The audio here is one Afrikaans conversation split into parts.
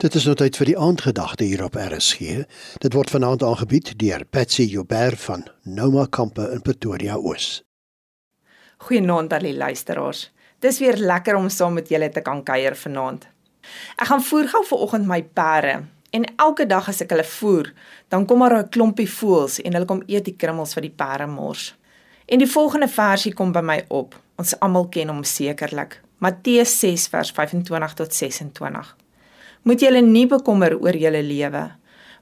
Dit is nou tyd vir die aandgedagte hier op RSG. Dit word vanaand aangebied deur Patsy Joubert van Noma Kampe in Pretoria Oos. Goeienaand aan die luisteraars. Dis weer lekker om saam met julle te kan kuier vanaand. Ek gaan voer gou vanoggend my perde en elke dag as ek hulle voer, dan kom daar 'n klompie voëls en hulle kom eet die krummels wat die perde mors. En die volgende versie kom by my op. Ons almal ken hom sekerlik. Matteus 6 vers 25 tot 26 moet julle nie bekommer oor julle lewe,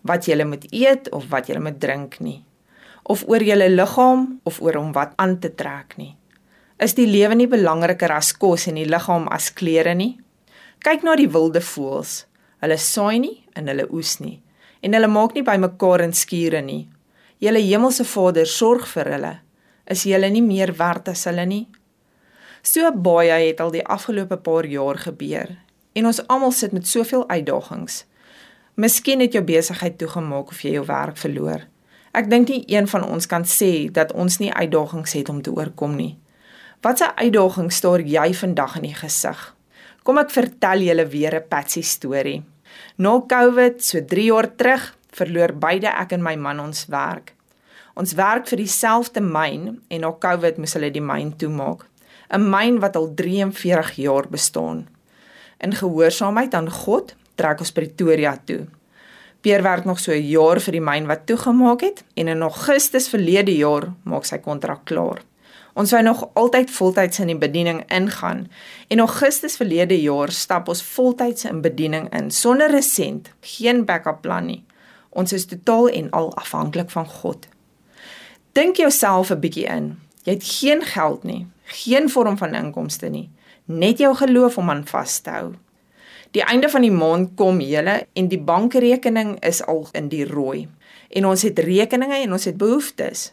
wat julle moet eet of wat julle moet drink nie, of oor julle liggaam of oor om wat aan te trek nie. Is die lewe nie belangriker as kos en die liggaam as klere nie? Kyk na die wilde voëls. Hulle saai nie en hulle oes nie en hulle maak nie bymekaar in skure nie. Julle hemelse Vader sorg vir hulle. Is julle nie meer werd as hulle nie? So baie het al die afgelope paar jaar gebeur en ons almal sit met soveel uitdagings. Miskien het jou besigheid toegemaak of jy jou werk verloor. Ek dink nie een van ons kan sê dat ons nie uitdagings het om te oorkom nie. Watse uitdaging staar jy vandag in die gesig? Kom ek vertel julle weer 'n Patsy storie. Na Covid, so 3 jaar terug, verloor beide ek en my man ons werk. Ons werk vir dieselfde myn en na Covid moes hulle die myn toemaak. 'n Myn wat al 43 jaar bestaan. In gehoorsaamheid aan God trek ons Pretoria toe. Pierre werk nog so 'n jaar vir die myn wat toegemaak het en in Augustus verlede jaar maak sy kontrak klaar. Ons wou nog altyd voltyds in die bediening ingaan en Augustus verlede jaar stap ons voltyds in bediening in sonder 'n sent, geen backup plan nie. Ons is totaal en al afhanklik van God. Dink jouself 'n bietjie in. Jy het geen geld nie, geen vorm van inkomste nie net jou geloof om aan vas te hou. Die einde van die maand kom julle en die bankrekening is al in die rooi. En ons het rekeninge en ons het behoeftes.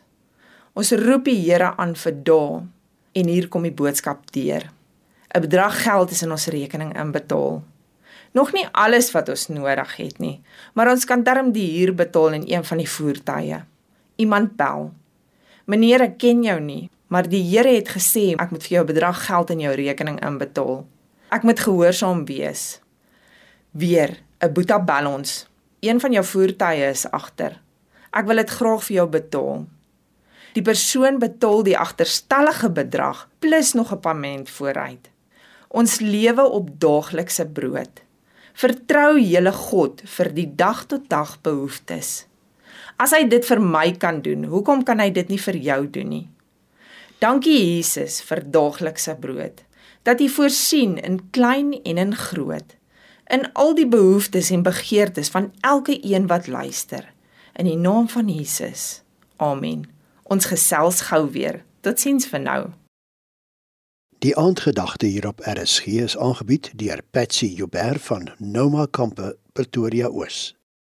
Ons roep die Here aan vir dae en hier kom die boodskap deur. 'n Bedrag geld is in ons rekening inbetaal. Nog nie alles wat ons nodig het nie, maar ons kan darm die huur betaal in een van die voertuie. Iemand bel. Meneer, ek ken jou nie, Maar die Here het gesê ek moet vir jou 'n bedrag geld in jou rekening inbetaal. Ek moet gehoorsaam wees. Weer 'n boeta ons. Een van jou voertuie is agter. Ek wil dit graag vir jou betaal. Die persoon betaal die agterstallige bedrag plus nog 'n pament vooruit. Ons lewe op daaglikse brood. Vertrou julle God vir die dag tot dag behoeftes. As hy dit vir my kan doen, hoekom kan hy dit nie vir jou doen nie? Dankie Jesus vir daaglikse brood. Dat U voorsien in klein en in groot. In al die behoeftes en begeertes van elke een wat luister. In die naam van Jesus. Amen. Ons gesels gou weer. Totsiens vir nou. Die aandgedagte hier op RSG is aangebied deur Patsy Joubert van Noma Kampe Pretoria Oos.